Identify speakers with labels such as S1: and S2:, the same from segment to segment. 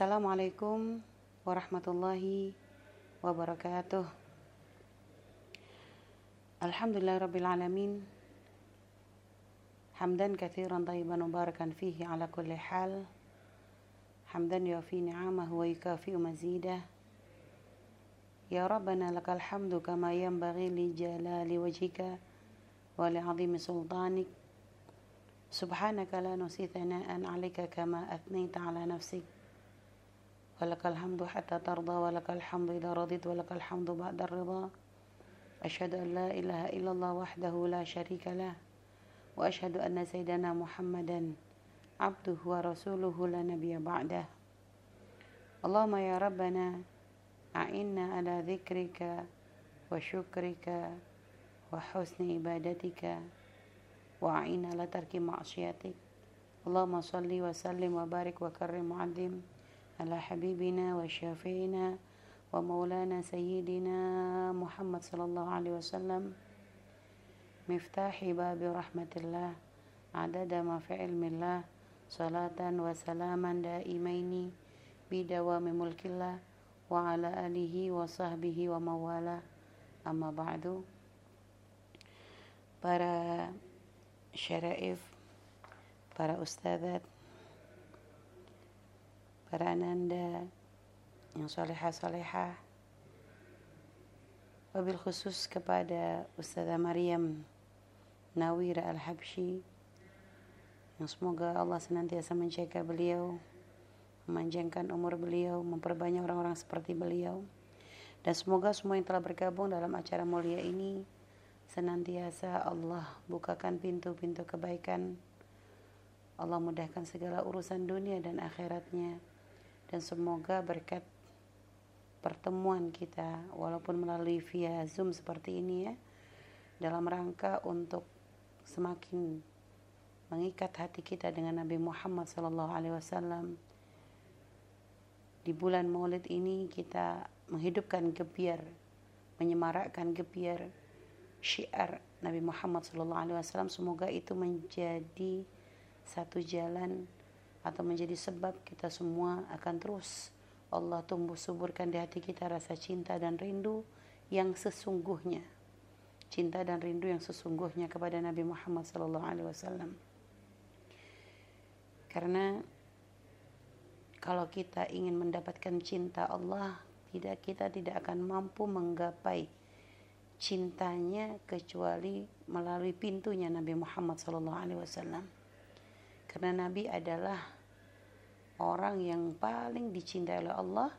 S1: Assalamualaikum warahmatullahi wabarakatuh. Alhamdulillah rabbil alamin. Hamdan kathiran tayyiban mubarakan fihi ala kulli hal. Hamdan yuafi ni'amahu wa yukafi'u mazidah. Ya Rabbana lakal hamdu kama yanbaghi li jalali wajhika wa li 'azimi sultanik. Subhanaka la nusi thana'an 'alaika kama athnayta 'ala nafsik. ولك الحمد حتى ترضى ولك الحمد إذا رضيت ولك الحمد بعد الرضا أشهد أن لا إله إلا الله وحده لا شريك له وأشهد أن سيدنا محمدا عبده ورسوله لا نبي بعده اللهم يا ربنا أعنا على ذكرك وشكرك وحسن عبادتك وأعنا على ترك معصيتك اللهم صل وسلم وبارك وكرم وعظم على حبيبنا وشافعنا ومولانا سيدنا محمد صلى الله عليه وسلم مفتاح باب رحمة الله عدد ما في علم الله صلاة وسلاما دائمين بدوام ملك الله وعلى آله وصحبه وموالاه. أما بعد para syaraif, para ustadzat, para ananda yang solehah-solehah. Wabil khusus kepada Ustazah Maryam Nawira Al-Habsyi yang semoga Allah senantiasa menjaga beliau memanjangkan umur beliau memperbanyak orang-orang seperti beliau. Dan semoga semua yang telah bergabung dalam acara mulia ini senantiasa Allah bukakan pintu-pintu kebaikan. Allah mudahkan segala urusan dunia dan akhiratnya dan semoga berkat pertemuan kita walaupun melalui via Zoom seperti ini ya dalam rangka untuk semakin mengikat hati kita dengan Nabi Muhammad sallallahu alaihi wasallam. Di bulan Maulid ini kita menghidupkan gebiar menyemarakkan gebiar syiar Nabi Muhammad sallallahu alaihi wasallam. Semoga itu menjadi satu jalan atau menjadi sebab kita semua akan terus Allah tumbuh suburkan di hati kita rasa cinta dan rindu yang sesungguhnya. Cinta dan rindu yang sesungguhnya kepada Nabi Muhammad sallallahu alaihi wasallam. Karena kalau kita ingin mendapatkan cinta Allah tidak kita tidak akan mampu menggapai cintanya kecuali melalui pintunya Nabi Muhammad sallallahu alaihi wasallam karena Nabi adalah orang yang paling dicintai oleh Allah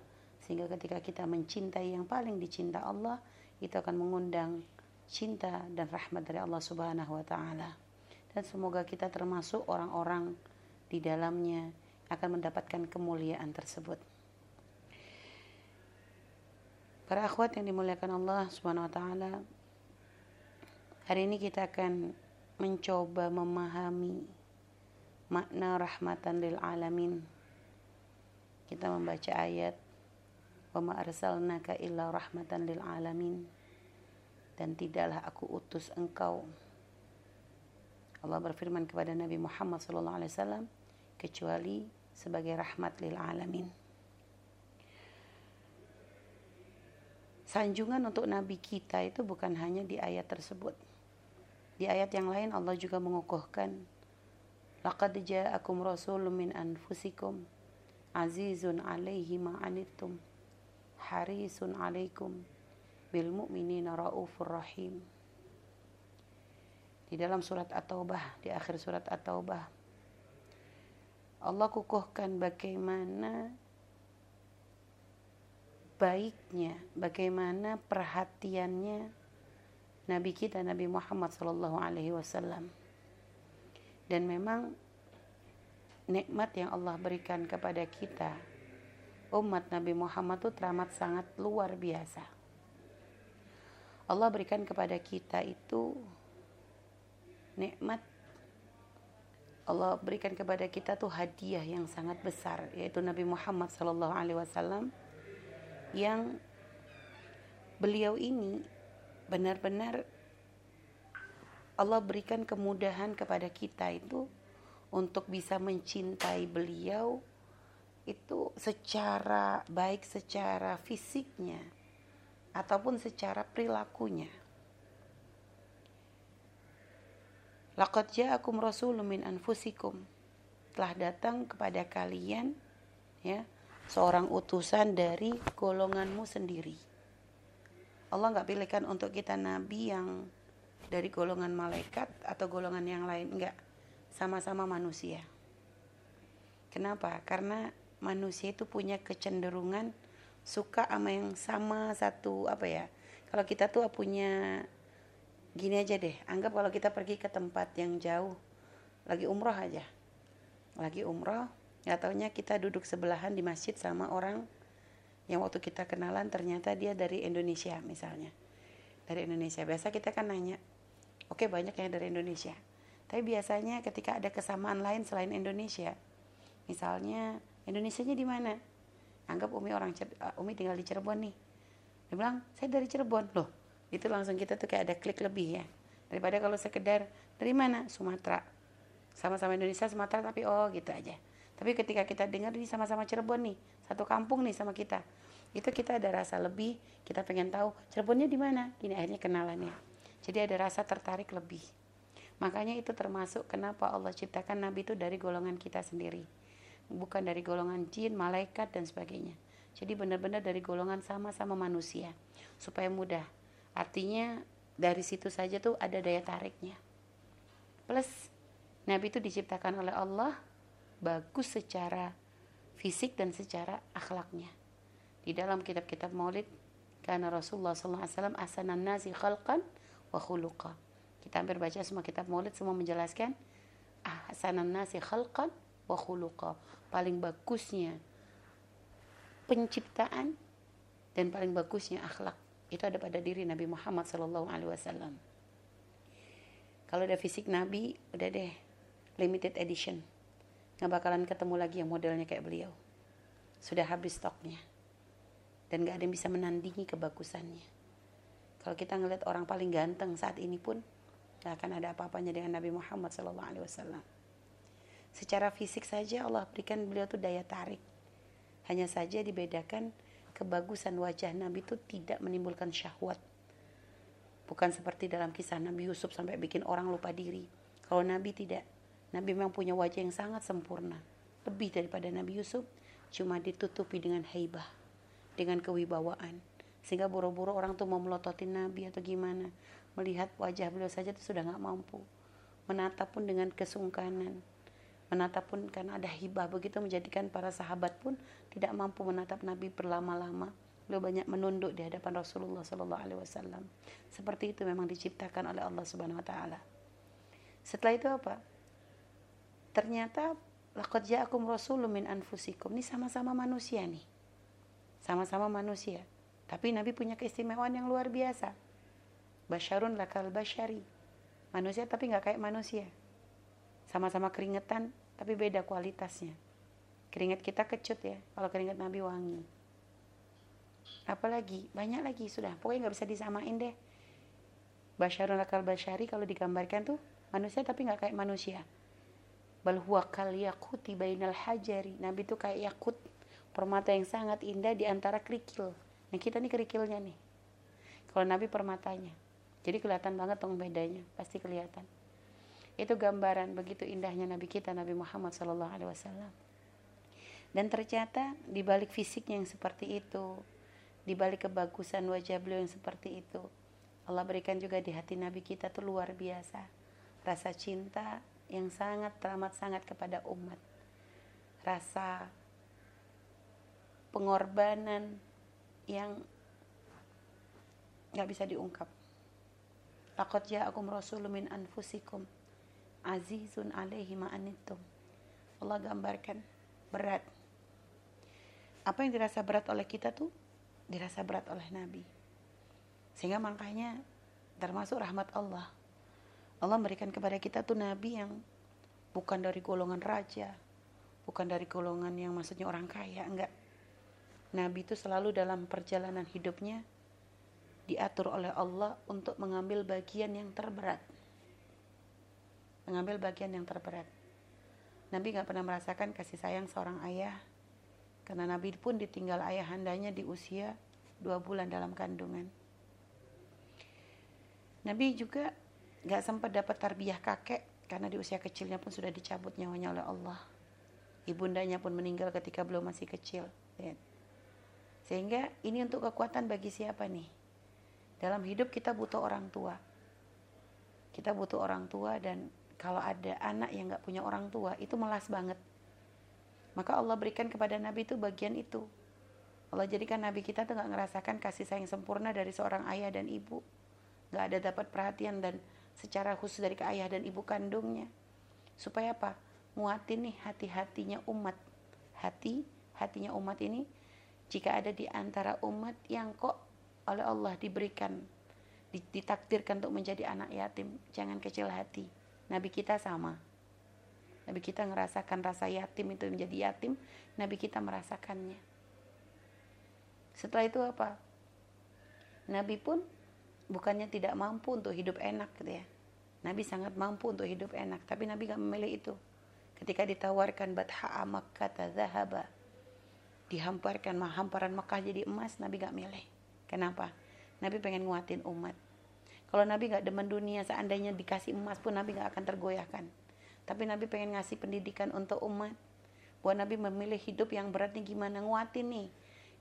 S1: sehingga ketika kita mencintai yang paling dicinta Allah itu akan mengundang cinta dan rahmat dari Allah Subhanahu wa taala. Dan semoga kita termasuk orang-orang di dalamnya akan mendapatkan kemuliaan tersebut. Para akhwat yang dimuliakan Allah Subhanahu wa taala, hari ini kita akan mencoba memahami makna rahmatan lil alamin. Kita membaca ayat wa ma arsalnaka illa rahmatan lil alamin dan tidaklah aku utus engkau Allah berfirman kepada Nabi Muhammad sallallahu alaihi wasallam kecuali sebagai rahmat lil alamin. Sanjungan untuk nabi kita itu bukan hanya di ayat tersebut. Di ayat yang lain Allah juga mengukuhkan Laqad ja'akum rasulun min anfusikum azizun alaihi ma anittum harisun alaikum bil mu'minina raufur rahim. Di dalam surat At-Taubah, di akhir surat At-Taubah Allah kukuhkan bagaimana baiknya, bagaimana perhatiannya Nabi kita Nabi Muhammad sallallahu alaihi wasallam dan memang nikmat yang Allah berikan kepada kita umat Nabi Muhammad itu teramat sangat luar biasa. Allah berikan kepada kita itu nikmat Allah berikan kepada kita tuh hadiah yang sangat besar yaitu Nabi Muhammad Sallallahu Alaihi Wasallam yang beliau ini benar-benar Allah berikan kemudahan kepada kita itu untuk bisa mencintai beliau itu secara baik secara fisiknya ataupun secara perilakunya. Laqad ja'akum rasulun min anfusikum. Telah datang kepada kalian ya, seorang utusan dari golonganmu sendiri. Allah nggak pilihkan untuk kita nabi yang dari golongan malaikat atau golongan yang lain enggak. Sama-sama manusia. Kenapa? Karena manusia itu punya kecenderungan suka sama yang sama satu apa ya kalau kita tuh punya gini aja deh anggap kalau kita pergi ke tempat yang jauh lagi umroh aja. Lagi umroh ya taunya kita duduk sebelahan di masjid sama orang yang waktu kita kenalan ternyata dia dari Indonesia misalnya dari Indonesia biasa kita kan nanya Oke banyak yang dari Indonesia. Tapi biasanya ketika ada kesamaan lain selain Indonesia, misalnya Indonesianya di mana? Anggap Umi orang uh, Umi tinggal di Cirebon nih. Dia bilang saya dari Cirebon loh. Itu langsung kita tuh kayak ada klik lebih ya. Daripada kalau sekedar dari mana? Sumatera. Sama-sama Indonesia Sumatera tapi oh gitu aja. Tapi ketika kita dengar ini sama-sama Cirebon nih, satu kampung nih sama kita. Itu kita ada rasa lebih, kita pengen tahu Cirebonnya di mana. Gini akhirnya kenalannya. Jadi ada rasa tertarik lebih. Makanya itu termasuk kenapa Allah ciptakan Nabi itu dari golongan kita sendiri. Bukan dari golongan jin, malaikat, dan sebagainya. Jadi benar-benar dari golongan sama-sama manusia. Supaya mudah. Artinya dari situ saja tuh ada daya tariknya. Plus Nabi itu diciptakan oleh Allah bagus secara fisik dan secara akhlaknya. Di dalam kitab-kitab maulid karena Rasulullah SAW asanan nasi khalqan wa khuluqa. Kita hampir baca semua kitab maulid semua menjelaskan ahsanan nasi khalqan wa khuluqa. Paling bagusnya penciptaan dan paling bagusnya akhlak itu ada pada diri Nabi Muhammad sallallahu alaihi wasallam. Kalau ada fisik Nabi, udah deh limited edition. Nggak bakalan ketemu lagi yang modelnya kayak beliau. Sudah habis stoknya. Dan gak ada yang bisa menandingi kebagusannya. Kalau kita ngeliat orang paling ganteng saat ini pun gak akan ada apa-apanya dengan Nabi Muhammad SAW. Secara fisik saja Allah berikan beliau tuh daya tarik. Hanya saja dibedakan kebagusan wajah Nabi itu tidak menimbulkan syahwat. Bukan seperti dalam kisah Nabi Yusuf sampai bikin orang lupa diri. Kalau Nabi tidak. Nabi memang punya wajah yang sangat sempurna. Lebih daripada Nabi Yusuf, cuma ditutupi dengan haibah, dengan kewibawaan. Sehingga buru-buru orang tuh mau melototin Nabi atau gimana. Melihat wajah beliau saja tuh sudah nggak mampu. Menatap pun dengan kesungkanan. Menatap pun karena ada hibah begitu menjadikan para sahabat pun tidak mampu menatap Nabi berlama-lama. Beliau banyak menunduk di hadapan Rasulullah Sallallahu Alaihi Wasallam. Seperti itu memang diciptakan oleh Allah Subhanahu Wa Taala. Setelah itu apa? Ternyata laqad ja'akum rasulun min anfusikum. Ini sama-sama manusia nih sama-sama manusia tapi Nabi punya keistimewaan yang luar biasa. Basyarun lakal basyari. Manusia tapi nggak kayak manusia. Sama-sama keringetan tapi beda kualitasnya. Keringat kita kecut ya. Kalau keringat Nabi wangi. Apalagi banyak lagi sudah. Pokoknya nggak bisa disamain deh. Basyarun lakal basyari kalau digambarkan tuh manusia tapi nggak kayak manusia. Bal kal yakuti bainal hajari. Nabi tuh kayak yakut permata yang sangat indah di antara kerikil Nah kita nih kerikilnya nih. Kalau Nabi permatanya. Jadi kelihatan banget dong bedanya. Pasti kelihatan. Itu gambaran begitu indahnya Nabi kita Nabi Muhammad Sallallahu Alaihi Wasallam. Dan ternyata di balik fisiknya yang seperti itu, di balik kebagusan wajah beliau yang seperti itu, Allah berikan juga di hati Nabi kita tuh luar biasa. Rasa cinta yang sangat teramat sangat kepada umat. Rasa pengorbanan yang nggak bisa diungkap. Laqad ja'akum rasulun min anfusikum azizun alaihi ma'anittum. Allah gambarkan berat. Apa yang dirasa berat oleh kita tuh dirasa berat oleh Nabi. Sehingga makanya termasuk rahmat Allah. Allah memberikan kepada kita tuh Nabi yang bukan dari golongan raja, bukan dari golongan yang maksudnya orang kaya, enggak Nabi itu selalu dalam perjalanan hidupnya diatur oleh Allah untuk mengambil bagian yang terberat. Mengambil bagian yang terberat. Nabi nggak pernah merasakan kasih sayang seorang ayah Karena Nabi pun ditinggal ayahandanya di usia dua bulan dalam kandungan. Nabi juga gak sempat dapat tarbiyah kakek karena di usia kecilnya pun sudah dicabut nyawanya oleh Allah. Ibundanya pun meninggal ketika belum masih kecil. Lihat. Sehingga ini untuk kekuatan bagi siapa nih? Dalam hidup kita butuh orang tua. Kita butuh orang tua dan kalau ada anak yang gak punya orang tua itu melas banget. Maka Allah berikan kepada Nabi itu bagian itu. Allah jadikan Nabi kita tuh gak ngerasakan kasih sayang sempurna dari seorang ayah dan ibu. Gak ada dapat perhatian dan secara khusus dari ke ayah dan ibu kandungnya. Supaya apa? Muatin nih hati-hatinya umat. Hati, hatinya umat ini jika ada di antara umat yang kok oleh Allah diberikan ditakdirkan untuk menjadi anak yatim jangan kecil hati. Nabi kita sama. Nabi kita ngerasakan rasa yatim itu menjadi yatim nabi kita merasakannya. Setelah itu apa? Nabi pun bukannya tidak mampu untuk hidup enak gitu ya. Nabi sangat mampu untuk hidup enak tapi nabi gak memilih itu. Ketika ditawarkan batha'a makkah zahaba dihamparkan hamparan Mekah jadi emas Nabi gak milih. Kenapa? Nabi pengen nguatin umat. Kalau Nabi gak demen dunia seandainya dikasih emas pun Nabi gak akan tergoyahkan. Tapi Nabi pengen ngasih pendidikan untuk umat. Buat Nabi memilih hidup yang berat nih gimana? Nguatin nih.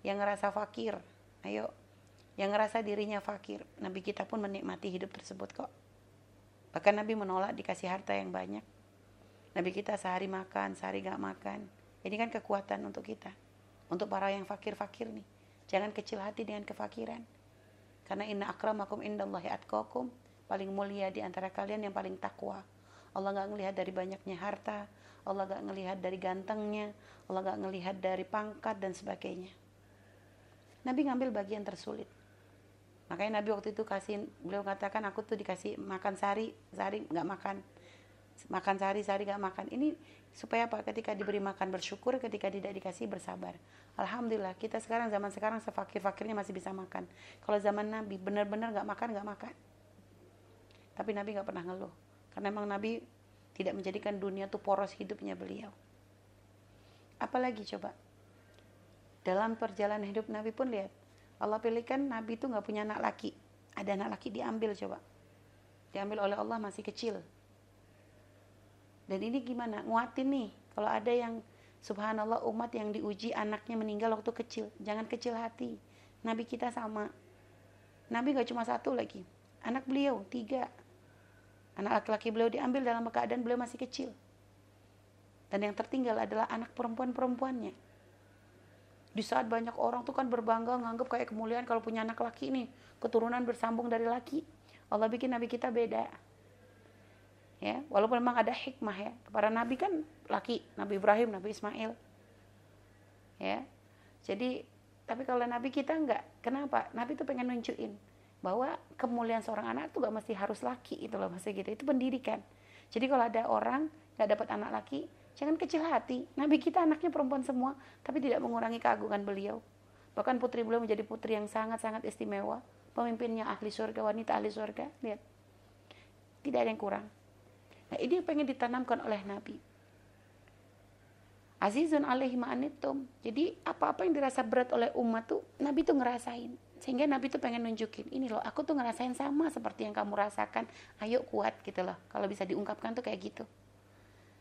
S1: Yang ngerasa fakir ayo. Yang ngerasa dirinya fakir Nabi kita pun menikmati hidup tersebut kok. Bahkan Nabi menolak dikasih harta yang banyak. Nabi kita sehari makan sehari gak makan. Ini kan kekuatan untuk kita untuk para yang fakir-fakir nih. Jangan kecil hati dengan kefakiran. Karena inna akramakum indallahi atqakum. Paling mulia di antara kalian yang paling takwa. Allah gak ngelihat dari banyaknya harta. Allah gak ngelihat dari gantengnya. Allah gak ngelihat dari pangkat dan sebagainya. Nabi ngambil bagian tersulit. Makanya Nabi waktu itu kasih, beliau katakan aku tuh dikasih makan sehari, sehari nggak makan makan sehari-sehari gak makan. Ini supaya apa? Ketika diberi makan bersyukur ketika tidak dikasih bersabar. Alhamdulillah kita sekarang zaman sekarang sefakir-fakirnya masih bisa makan. Kalau zaman nabi benar-benar gak makan gak makan. Tapi nabi gak pernah ngeluh. Karena emang nabi tidak menjadikan dunia tuh poros hidupnya beliau. Apalagi coba? Dalam perjalanan hidup nabi pun lihat. Allah pilihkan nabi itu gak punya anak laki. Ada anak laki diambil coba. Diambil oleh Allah masih kecil dan ini gimana? Nguatin nih. Kalau ada yang subhanallah umat yang diuji anaknya meninggal waktu kecil. Jangan kecil hati. Nabi kita sama. Nabi gak cuma satu lagi. Anak beliau tiga. Anak laki-laki beliau diambil dalam keadaan beliau masih kecil. Dan yang tertinggal adalah anak perempuan-perempuannya. Di saat banyak orang tuh kan berbangga nganggap kayak kemuliaan kalau punya anak laki nih. Keturunan bersambung dari laki. Allah bikin Nabi kita beda ya walaupun memang ada hikmah ya. Kepada nabi kan laki nabi Ibrahim nabi Ismail. Ya jadi tapi kalau nabi kita enggak kenapa? Nabi itu pengen nunjukin bahwa kemuliaan seorang anak itu gak mesti harus laki itu loh maksudnya gitu. Itu pendidikan. Jadi kalau ada orang nggak dapat anak laki jangan kecil hati. Nabi kita anaknya perempuan semua tapi tidak mengurangi keagungan beliau. Bahkan putri beliau menjadi putri yang sangat-sangat istimewa. Pemimpinnya ahli surga wanita ahli surga lihat. Tidak ada yang kurang Nah ini yang pengen ditanamkan oleh Nabi. Azizun alaihi ma'anitum. Jadi apa-apa yang dirasa berat oleh umat tuh Nabi tuh ngerasain. Sehingga Nabi tuh pengen nunjukin, ini loh aku tuh ngerasain sama seperti yang kamu rasakan. Ayo kuat gitu loh. Kalau bisa diungkapkan tuh kayak gitu.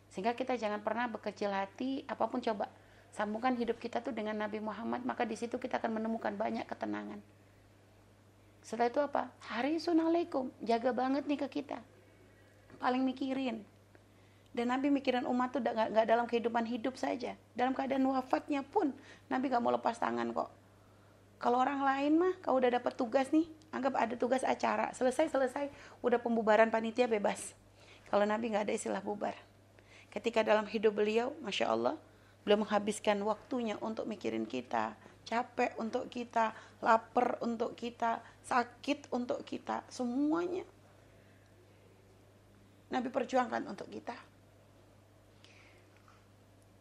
S1: Sehingga kita jangan pernah berkecil hati, apa pun coba sambungkan hidup kita tuh dengan Nabi Muhammad, maka di situ kita akan menemukan banyak ketenangan. Setelah itu apa? Hari sunalaikum, jaga banget nih ke kita paling mikirin. Dan Nabi mikirin umat tuh gak, dalam kehidupan hidup saja. Dalam keadaan wafatnya pun Nabi gak mau lepas tangan kok. Kalau orang lain mah kalau udah dapat tugas nih anggap ada tugas acara. Selesai selesai udah pembubaran panitia bebas. Kalau Nabi gak ada istilah bubar. Ketika dalam hidup beliau masya Allah beliau menghabiskan waktunya untuk mikirin kita. Capek untuk kita lapar untuk kita sakit untuk kita. Semuanya Nabi perjuangkan untuk kita.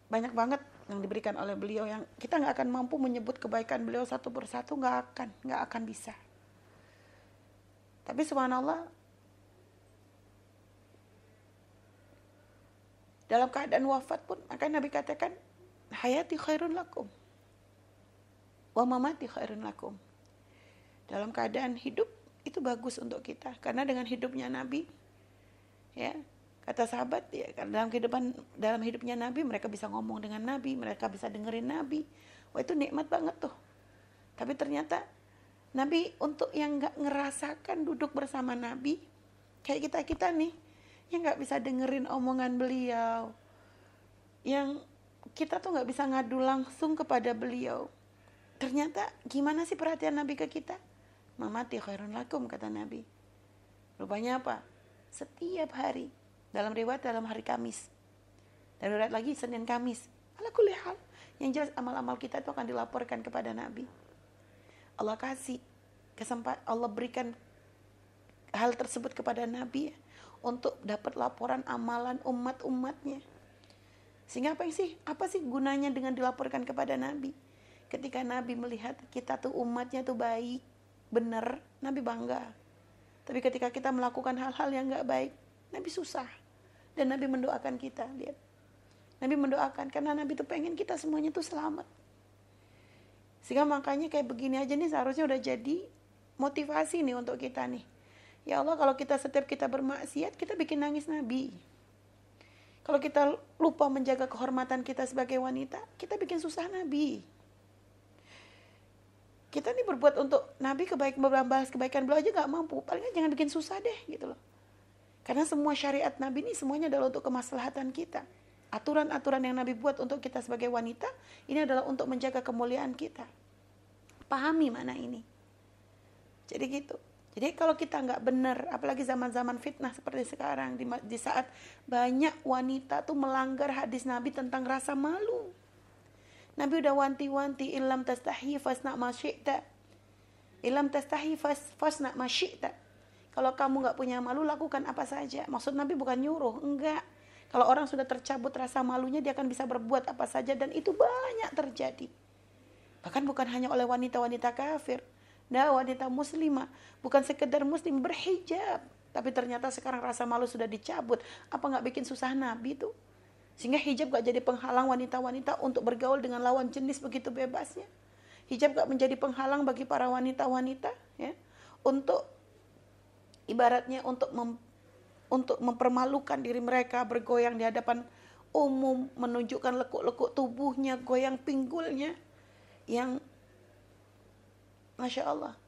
S1: Banyak banget yang diberikan oleh beliau yang kita nggak akan mampu menyebut kebaikan beliau satu persatu nggak akan nggak akan bisa. Tapi subhanallah dalam keadaan wafat pun maka Nabi katakan hayati khairun lakum
S2: wa mamati khairun lakum. Dalam keadaan hidup itu bagus untuk kita karena dengan hidupnya Nabi ya kata sahabat ya dalam kehidupan dalam hidupnya Nabi mereka bisa ngomong dengan Nabi mereka bisa dengerin Nabi. Wah itu nikmat banget tuh. Tapi ternyata Nabi untuk yang nggak ngerasakan duduk bersama Nabi kayak kita kita nih yang nggak bisa dengerin omongan beliau yang kita tuh nggak bisa ngadu langsung kepada beliau. Ternyata gimana sih perhatian Nabi ke kita? Mamati khairun lakum kata Nabi. Rupanya apa setiap hari dalam riwayat dalam hari Kamis. Dan riwayat lagi Senin Kamis. Ala kulli hal. Yang jelas amal-amal kita itu akan dilaporkan kepada Nabi. Allah kasih kesempatan Allah berikan hal tersebut kepada Nabi untuk dapat laporan amalan umat-umatnya. Sehingga apa sih? Apa sih gunanya dengan dilaporkan kepada Nabi? Ketika Nabi melihat kita tuh umatnya tuh baik, benar, Nabi bangga. Tapi ketika kita melakukan hal-hal yang nggak baik, Nabi susah. Dan Nabi mendoakan kita, lihat. Nabi mendoakan karena Nabi itu pengen kita semuanya tuh selamat. Sehingga makanya kayak begini aja nih seharusnya udah jadi motivasi nih untuk kita nih. Ya Allah kalau kita setiap kita bermaksiat kita bikin nangis Nabi. Kalau kita lupa menjaga kehormatan kita sebagai wanita, kita bikin susah Nabi. Kita nih berbuat untuk Nabi kebaikan membalas kebaikan beliau aja nggak mampu. Paling jangan bikin susah deh gitu loh. Karena semua syariat Nabi ini semuanya adalah untuk kemaslahatan kita. Aturan-aturan yang Nabi buat untuk kita sebagai wanita, ini adalah untuk menjaga kemuliaan kita. Pahami mana ini. Jadi gitu. Jadi kalau kita nggak benar, apalagi zaman-zaman fitnah seperti sekarang, di, di saat banyak wanita tuh melanggar hadis Nabi tentang rasa malu. Nabi udah wanti-wanti, ilam tastahi fasna ma syi'ta. Ilam tastahi fasna ma syi'ta kalau kamu nggak punya malu, lakukan apa saja. Maksud Nabi bukan nyuruh, enggak. Kalau orang sudah tercabut rasa malunya, dia akan bisa berbuat apa saja dan itu banyak terjadi. Bahkan bukan hanya oleh wanita-wanita kafir. Nah, wanita muslimah bukan sekedar muslim berhijab, tapi ternyata sekarang rasa malu sudah dicabut. Apa nggak bikin susah Nabi itu? Sehingga hijab gak jadi penghalang wanita-wanita untuk bergaul dengan lawan jenis begitu bebasnya. Hijab gak menjadi penghalang bagi para wanita-wanita ya. Untuk ibaratnya untuk mem, untuk mempermalukan diri mereka bergoyang di hadapan umum menunjukkan lekuk-lekuk tubuhnya goyang pinggulnya yang masya Allah.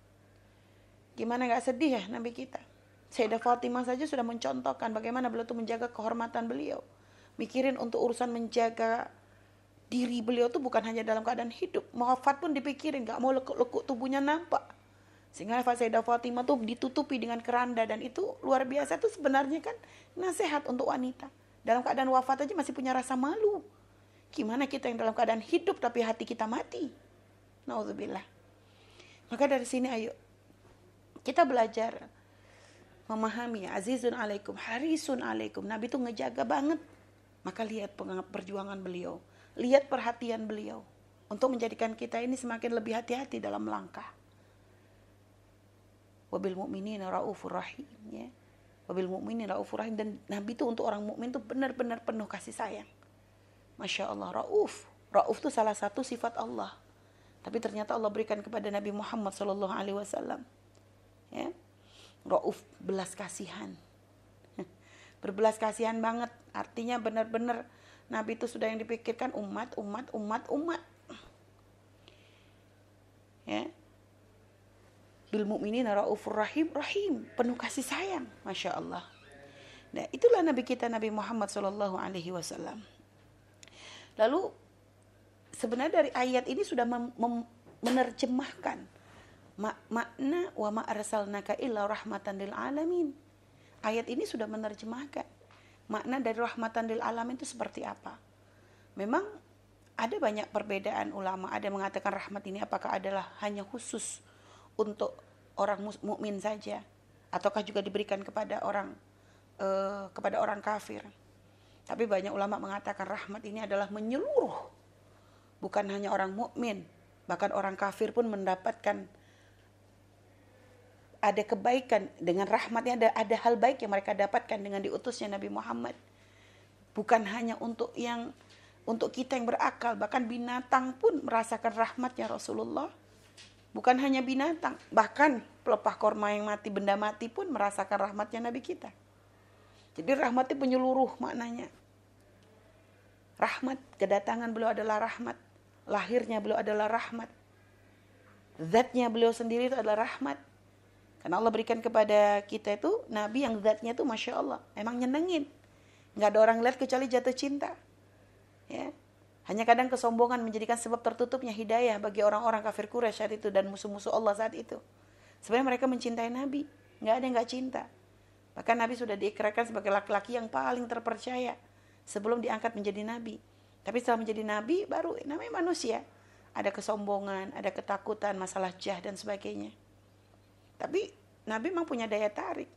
S2: Gimana nggak sedih ya Nabi kita? Sayyidah Fatimah saja sudah mencontohkan bagaimana beliau itu menjaga kehormatan beliau mikirin untuk urusan menjaga diri beliau itu bukan hanya dalam keadaan hidup wafat pun dipikirin nggak mau lekuk-lekuk tubuhnya nampak sehingga Sayyidah Fatimah tuh ditutupi dengan keranda dan itu luar biasa tuh sebenarnya kan nasihat untuk wanita. Dalam keadaan wafat aja masih punya rasa malu. Gimana kita yang dalam keadaan hidup tapi hati kita mati? Nauzubillah. Maka dari sini ayo kita belajar memahami azizun alaikum, harisun alaikum. Nabi itu ngejaga banget. Maka lihat perjuangan beliau, lihat perhatian beliau. Untuk menjadikan kita ini semakin lebih hati-hati dalam langkah wabil mu'minina raufur rahim ya. Wabil mu'minin raufur rahim. Dan nabi itu untuk orang mukmin itu benar-benar penuh kasih sayang. Masya Allah rauf. Rauf itu salah satu sifat Allah. Tapi ternyata Allah berikan kepada Nabi Muhammad Shallallahu Alaihi Wasallam. Ya. Rauf belas kasihan. Berbelas kasihan banget artinya benar-benar Nabi itu sudah yang dipikirkan umat umat umat umat. Ya. Bil mukminin raufur rahim rahim. Penuh kasih sayang masya Allah. Nah itulah nabi kita Nabi Muhammad Shallallahu Alaihi Wasallam. Lalu sebenarnya dari ayat ini sudah mem, mem, menerjemahkan mak makna wa ma arsalnaka illa rahmatan lil alamin. Ayat ini sudah menerjemahkan makna dari rahmatan lil alamin itu seperti apa? Memang ada banyak perbedaan ulama ada yang mengatakan rahmat ini apakah adalah hanya khusus untuk orang mukmin saja ataukah juga diberikan kepada orang uh, kepada orang kafir. Tapi banyak ulama mengatakan rahmat ini adalah menyeluruh bukan hanya orang mukmin bahkan orang kafir pun mendapatkan ada kebaikan dengan rahmatnya ada ada hal baik yang mereka dapatkan dengan diutusnya Nabi Muhammad bukan hanya untuk yang untuk kita yang berakal bahkan binatang pun merasakan rahmatnya Rasulullah Bukan hanya binatang, bahkan pelepah korma yang mati, benda mati pun merasakan rahmatnya Nabi kita. Jadi rahmat itu penyeluruh maknanya. Rahmat, kedatangan beliau adalah rahmat. Lahirnya beliau adalah rahmat. Zatnya beliau sendiri itu adalah rahmat. Karena Allah berikan kepada kita itu Nabi yang zatnya itu Masya Allah. Emang nyenengin. Nggak ada orang lihat kecuali jatuh cinta. Ya, hanya kadang kesombongan menjadikan sebab tertutupnya hidayah bagi orang-orang kafir Quraisy saat itu dan musuh-musuh Allah saat itu. Sebenarnya mereka mencintai Nabi, nggak ada yang nggak cinta. Bahkan Nabi sudah diikrarkan sebagai laki-laki yang paling terpercaya sebelum diangkat menjadi Nabi. Tapi setelah menjadi Nabi, baru namanya manusia. Ada kesombongan, ada ketakutan, masalah jah dan sebagainya. Tapi Nabi memang punya daya tarik.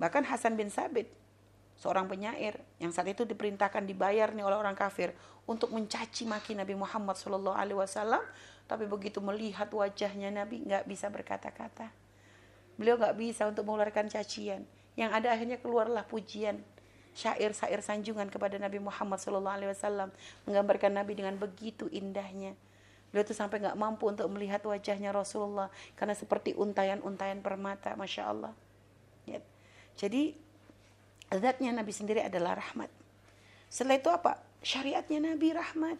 S2: Bahkan Hasan bin Sabit seorang penyair yang saat itu diperintahkan dibayar nih oleh orang kafir untuk mencaci maki Nabi Muhammad Shallallahu Alaihi Wasallam, tapi begitu melihat wajahnya Nabi nggak bisa berkata-kata. Beliau nggak bisa untuk mengeluarkan cacian. Yang ada akhirnya keluarlah pujian syair-syair sanjungan kepada Nabi Muhammad Wasallam menggambarkan Nabi dengan begitu indahnya. Beliau tuh sampai nggak mampu untuk melihat wajahnya Rasulullah karena seperti untayan-untayan permata, masya Allah. Ya. Jadi zatnya Nabi sendiri adalah rahmat. Setelah itu apa? Syariatnya Nabi rahmat.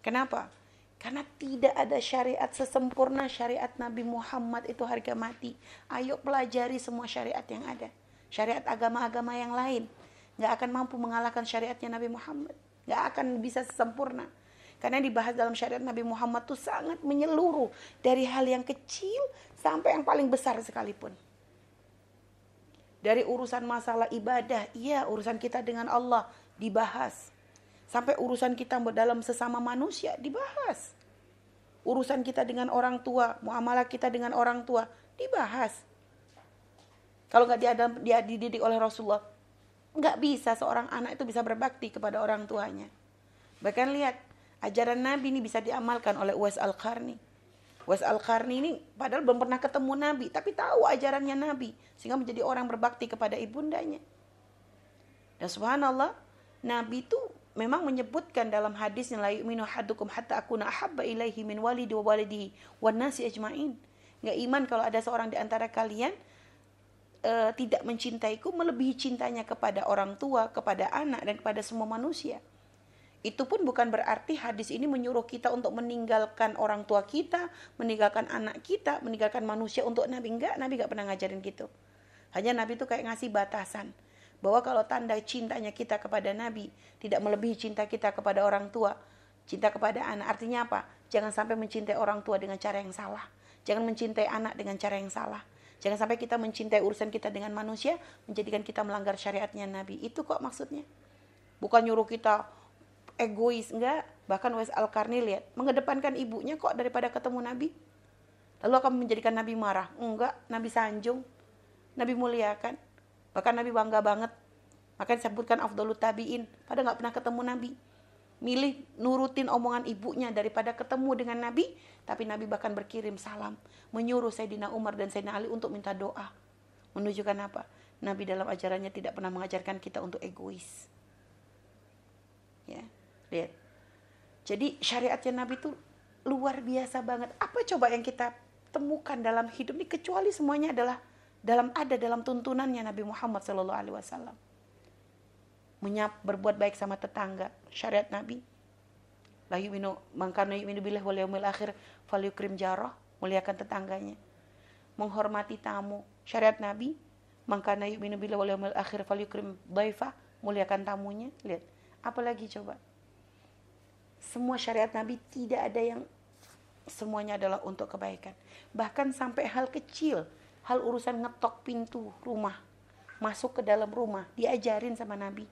S2: Kenapa? Karena tidak ada syariat sesempurna syariat Nabi Muhammad itu harga mati. Ayo pelajari semua syariat yang ada. Syariat agama-agama yang lain. Gak akan mampu mengalahkan syariatnya Nabi Muhammad. Gak akan bisa sempurna. Karena dibahas dalam syariat Nabi Muhammad itu sangat menyeluruh. Dari hal yang kecil sampai yang paling besar sekalipun. Dari urusan masalah ibadah, iya urusan kita dengan Allah dibahas. Sampai urusan kita dalam sesama manusia dibahas. Urusan kita dengan orang tua, muamalah kita dengan orang tua dibahas. Kalau nggak dia, dia dididik oleh Rasulullah, nggak bisa seorang anak itu bisa berbakti kepada orang tuanya. Bahkan lihat, ajaran Nabi ini bisa diamalkan oleh Uwais Al-Qarni Was Al-Qarni ini padahal belum pernah ketemu Nabi, tapi tahu ajarannya Nabi. Sehingga menjadi orang berbakti kepada ibundanya. Dan subhanallah, Nabi itu memang menyebutkan dalam hadis yang la yu'minu hadukum hatta akuna ahabba ilaihi min walidi wa walidihi wan nasi ajmain. Enggak iman kalau ada seorang di antara kalian uh, tidak mencintaiku melebihi cintanya kepada orang tua, kepada anak dan kepada semua manusia. Itu pun bukan berarti hadis ini menyuruh kita untuk meninggalkan orang tua kita, meninggalkan anak kita, meninggalkan manusia untuk Nabi. Enggak, Nabi enggak pernah ngajarin gitu. Hanya Nabi itu kayak ngasih batasan. Bahwa kalau tanda cintanya kita kepada Nabi tidak melebihi cinta kita kepada orang tua, cinta kepada anak. Artinya apa? Jangan sampai mencintai orang tua dengan cara yang salah. Jangan mencintai anak dengan cara yang salah. Jangan sampai kita mencintai urusan kita dengan manusia, menjadikan kita melanggar syariatnya Nabi. Itu kok maksudnya. Bukan nyuruh kita egois enggak. Bahkan Wes Al Karni lihat mengedepankan ibunya kok daripada ketemu Nabi? Lalu akan menjadikan Nabi marah. Enggak Nabi sanjung. Nabi muliakan bahkan Nabi bangga banget. Maka disebutkan Afdalut Tabiin. Pada nggak pernah ketemu Nabi. Milih nurutin omongan ibunya daripada ketemu dengan Nabi tapi Nabi bahkan berkirim salam menyuruh Sayyidina Umar dan Sayyidina Ali untuk minta doa. Menunjukkan apa? Nabi dalam ajarannya tidak pernah mengajarkan kita untuk egois Lihat. Jadi syariatnya Nabi itu luar biasa banget. Apa coba yang kita temukan dalam hidup ini kecuali semuanya adalah dalam ada dalam tuntunannya Nabi Muhammad Shallallahu Alaihi Wasallam. Menyap berbuat baik sama tetangga, syariat Nabi. La yu'minu mangkana yu'minu billah wal yaumil akhir falyukrim jarah, muliakan tetangganya. Menghormati tamu, syariat Nabi. Mangkana yu'minu billah wal yaumil akhir falyukrim dhaifa, muliakan tamunya. Lihat, apalagi coba? Semua syariat Nabi tidak ada yang semuanya adalah untuk kebaikan. Bahkan sampai hal kecil, hal urusan ngetok pintu rumah, masuk ke dalam rumah, diajarin sama Nabi.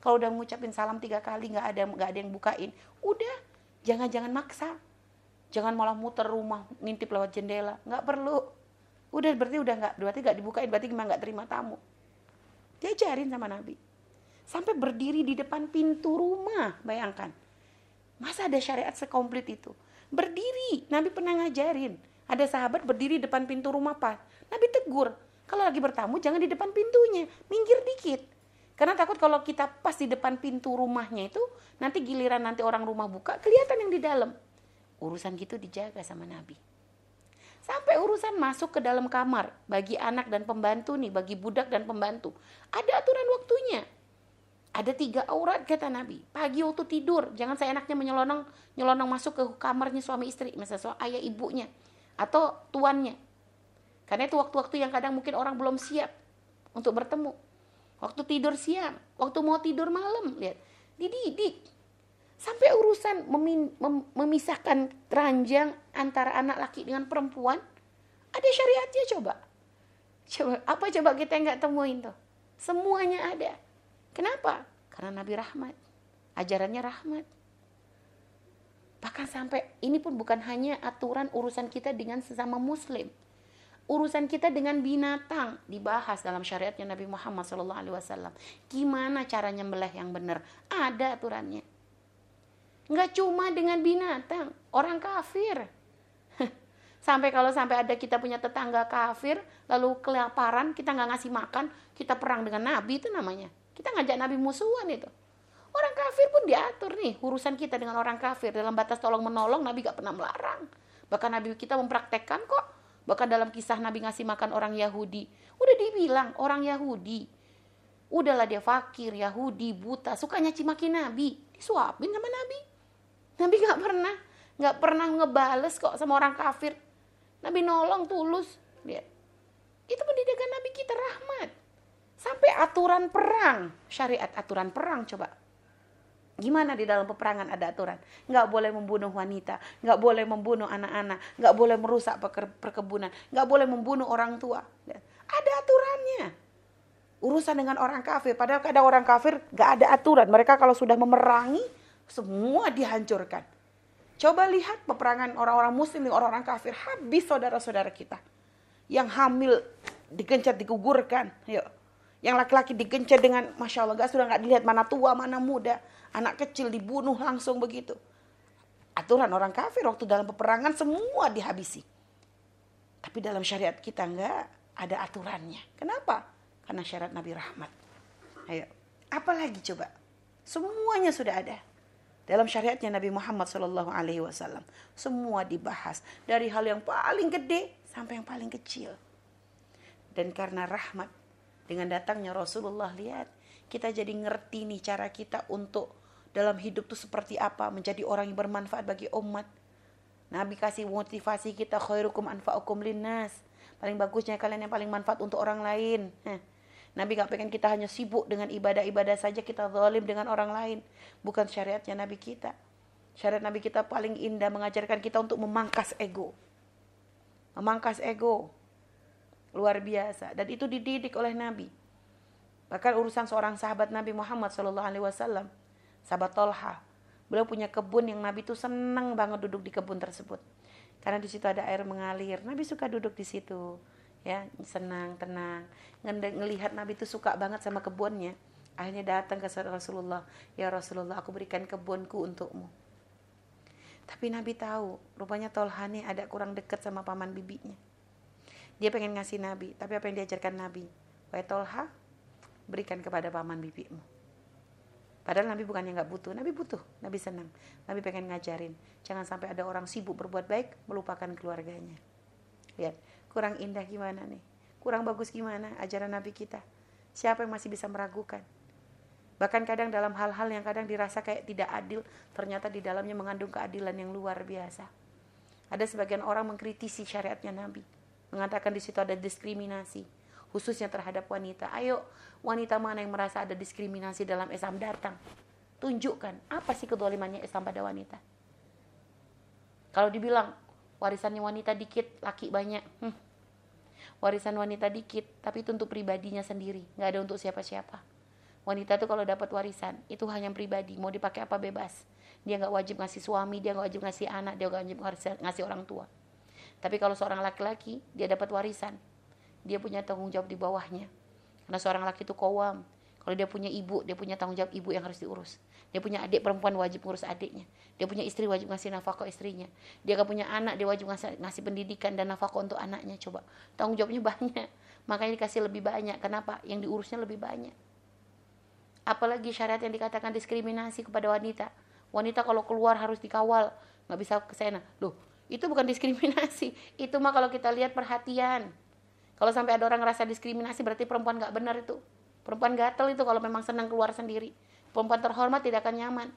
S2: Kalau udah ngucapin salam tiga kali nggak ada nggak ada yang bukain, udah jangan jangan maksa, jangan malah muter rumah ngintip lewat jendela, nggak perlu. Udah berarti udah nggak berarti nggak dibukain berarti gimana nggak terima tamu. Diajarin sama Nabi. Sampai berdiri di depan pintu rumah, bayangkan Masa ada syariat sekomplit itu? Berdiri, Nabi pernah ngajarin. Ada sahabat berdiri depan pintu rumah Pak. Nabi tegur, kalau lagi bertamu jangan di depan pintunya, minggir dikit. Karena takut kalau kita pas di depan pintu rumahnya itu, nanti giliran nanti orang rumah buka, kelihatan yang di dalam. Urusan gitu dijaga sama Nabi.
S3: Sampai urusan masuk ke dalam kamar bagi anak dan pembantu nih, bagi budak dan pembantu. Ada aturan waktunya. Ada tiga aurat kata Nabi. Pagi waktu tidur, jangan saya enaknya menyelonong nyelonong masuk ke kamarnya suami istri, misalnya so, ayah ibunya atau tuannya. Karena itu waktu-waktu yang kadang mungkin orang belum siap untuk bertemu. Waktu tidur siang, waktu mau tidur malam, lihat. Dididik. Sampai urusan mem, memisahkan ranjang antara anak laki dengan perempuan, ada syariatnya coba. Coba apa coba kita nggak temuin tuh? Semuanya ada. Kenapa? Karena Nabi rahmat. Ajarannya rahmat. Bahkan sampai ini pun bukan hanya aturan urusan kita dengan sesama muslim. Urusan kita dengan binatang dibahas dalam syariatnya Nabi Muhammad SAW. Gimana caranya meleh yang benar? Ada aturannya. Nggak cuma dengan binatang, orang kafir. sampai kalau sampai ada kita punya tetangga kafir, lalu kelaparan, kita nggak ngasih makan, kita perang dengan Nabi itu namanya. Kita ngajak Nabi musuhan itu. Orang kafir pun diatur nih, urusan kita dengan orang kafir. Dalam batas tolong menolong, Nabi gak pernah melarang. Bahkan Nabi kita mempraktekkan kok. Bahkan dalam kisah Nabi ngasih makan orang Yahudi. Udah dibilang, orang Yahudi. Udahlah dia fakir, Yahudi, buta, suka nyaci maki Nabi. Disuapin sama Nabi Nabi nggak pernah nggak pernah ngebales kok sama orang kafir. Nabi nolong tulus. Lihat. Itu pendidikan Nabi kita rahmat. Sampai aturan perang, syariat aturan perang coba. Gimana di dalam peperangan ada aturan? Nggak boleh membunuh wanita, nggak boleh membunuh anak-anak, nggak boleh merusak perkebunan, nggak boleh membunuh orang tua. Ada aturannya. Urusan dengan orang kafir, padahal ada orang kafir nggak ada aturan. Mereka kalau sudah memerangi, semua dihancurkan. Coba lihat peperangan orang-orang muslim dengan orang-orang kafir. Habis saudara-saudara kita. Yang hamil digencet, digugurkan. Yuk. Yang laki-laki digencet dengan Masya Allah. Gak sudah gak dilihat mana tua, mana muda. Anak kecil dibunuh langsung begitu. Aturan orang kafir waktu dalam peperangan semua dihabisi. Tapi dalam syariat kita enggak ada aturannya. Kenapa? Karena syariat Nabi Rahmat. Ayo. Apalagi coba? Semuanya sudah ada. Dalam syariatnya Nabi Muhammad Shallallahu Alaihi Wasallam semua dibahas dari hal yang paling gede sampai yang paling kecil. Dan karena rahmat dengan datangnya Rasulullah lihat kita jadi ngerti nih cara kita untuk dalam hidup tuh seperti apa menjadi orang yang bermanfaat bagi umat. Nabi kasih motivasi kita khairukum anfa'ukum linnas. Paling bagusnya kalian yang paling manfaat untuk orang lain. Heh. Nabi gak pengen kita hanya sibuk dengan ibadah-ibadah saja kita zalim dengan orang lain. Bukan syariatnya Nabi kita. Syariat Nabi kita paling indah mengajarkan kita untuk memangkas ego. Memangkas ego. Luar biasa. Dan itu dididik oleh Nabi. Bahkan urusan seorang sahabat Nabi Muhammad SAW. Sahabat Tolha. Beliau punya kebun yang Nabi itu senang banget duduk di kebun tersebut. Karena di situ ada air mengalir. Nabi suka duduk di situ ya senang tenang ngelihat Nabi itu suka banget sama kebunnya akhirnya datang ke Rasulullah ya Rasulullah aku berikan kebunku untukmu tapi Nabi tahu rupanya Tolhani ada kurang dekat sama paman bibinya dia pengen ngasih Nabi tapi apa yang diajarkan Nabi? Wahai Tolha berikan kepada paman bibimu. Padahal Nabi bukannya nggak butuh, Nabi butuh, Nabi senang. Nabi pengen ngajarin, jangan sampai ada orang sibuk berbuat baik melupakan keluarganya. Lihat, kurang indah gimana nih? Kurang bagus gimana ajaran Nabi kita? Siapa yang masih bisa meragukan? Bahkan kadang dalam hal-hal yang kadang dirasa kayak tidak adil ternyata di dalamnya mengandung keadilan yang luar biasa. Ada sebagian orang mengkritisi syariatnya Nabi mengatakan di situ ada diskriminasi khususnya terhadap wanita. Ayo wanita mana yang merasa ada diskriminasi dalam Islam datang. Tunjukkan apa sih kedolimannya Islam pada wanita? Kalau dibilang warisannya wanita dikit laki banyak hmm, warisan wanita dikit tapi itu untuk pribadinya sendiri nggak ada untuk siapa-siapa. Wanita tuh kalau dapat warisan itu hanya pribadi mau dipakai apa bebas. Dia nggak wajib ngasih suami dia nggak wajib ngasih anak dia nggak wajib ngasih orang tua tapi kalau seorang laki-laki dia dapat warisan dia punya tanggung jawab di bawahnya karena seorang laki itu kowam kalau dia punya ibu dia punya tanggung jawab ibu yang harus diurus dia punya adik perempuan wajib ngurus adiknya. Dia punya istri wajib ngasih nafkah istrinya. Dia gak punya anak, dia wajib ngasih, ngasih pendidikan dan nafkah untuk anaknya. Coba tanggung jawabnya banyak. Makanya dikasih lebih banyak. Kenapa? Yang diurusnya lebih banyak. Apalagi syariat yang dikatakan diskriminasi kepada wanita. Wanita kalau keluar harus dikawal, nggak bisa ke sana. Loh, Itu bukan diskriminasi. Itu mah kalau kita lihat perhatian. Kalau sampai ada orang ngerasa diskriminasi berarti perempuan nggak benar itu. Perempuan gatel itu kalau memang senang keluar sendiri. Perempuan terhormat tidak akan nyaman.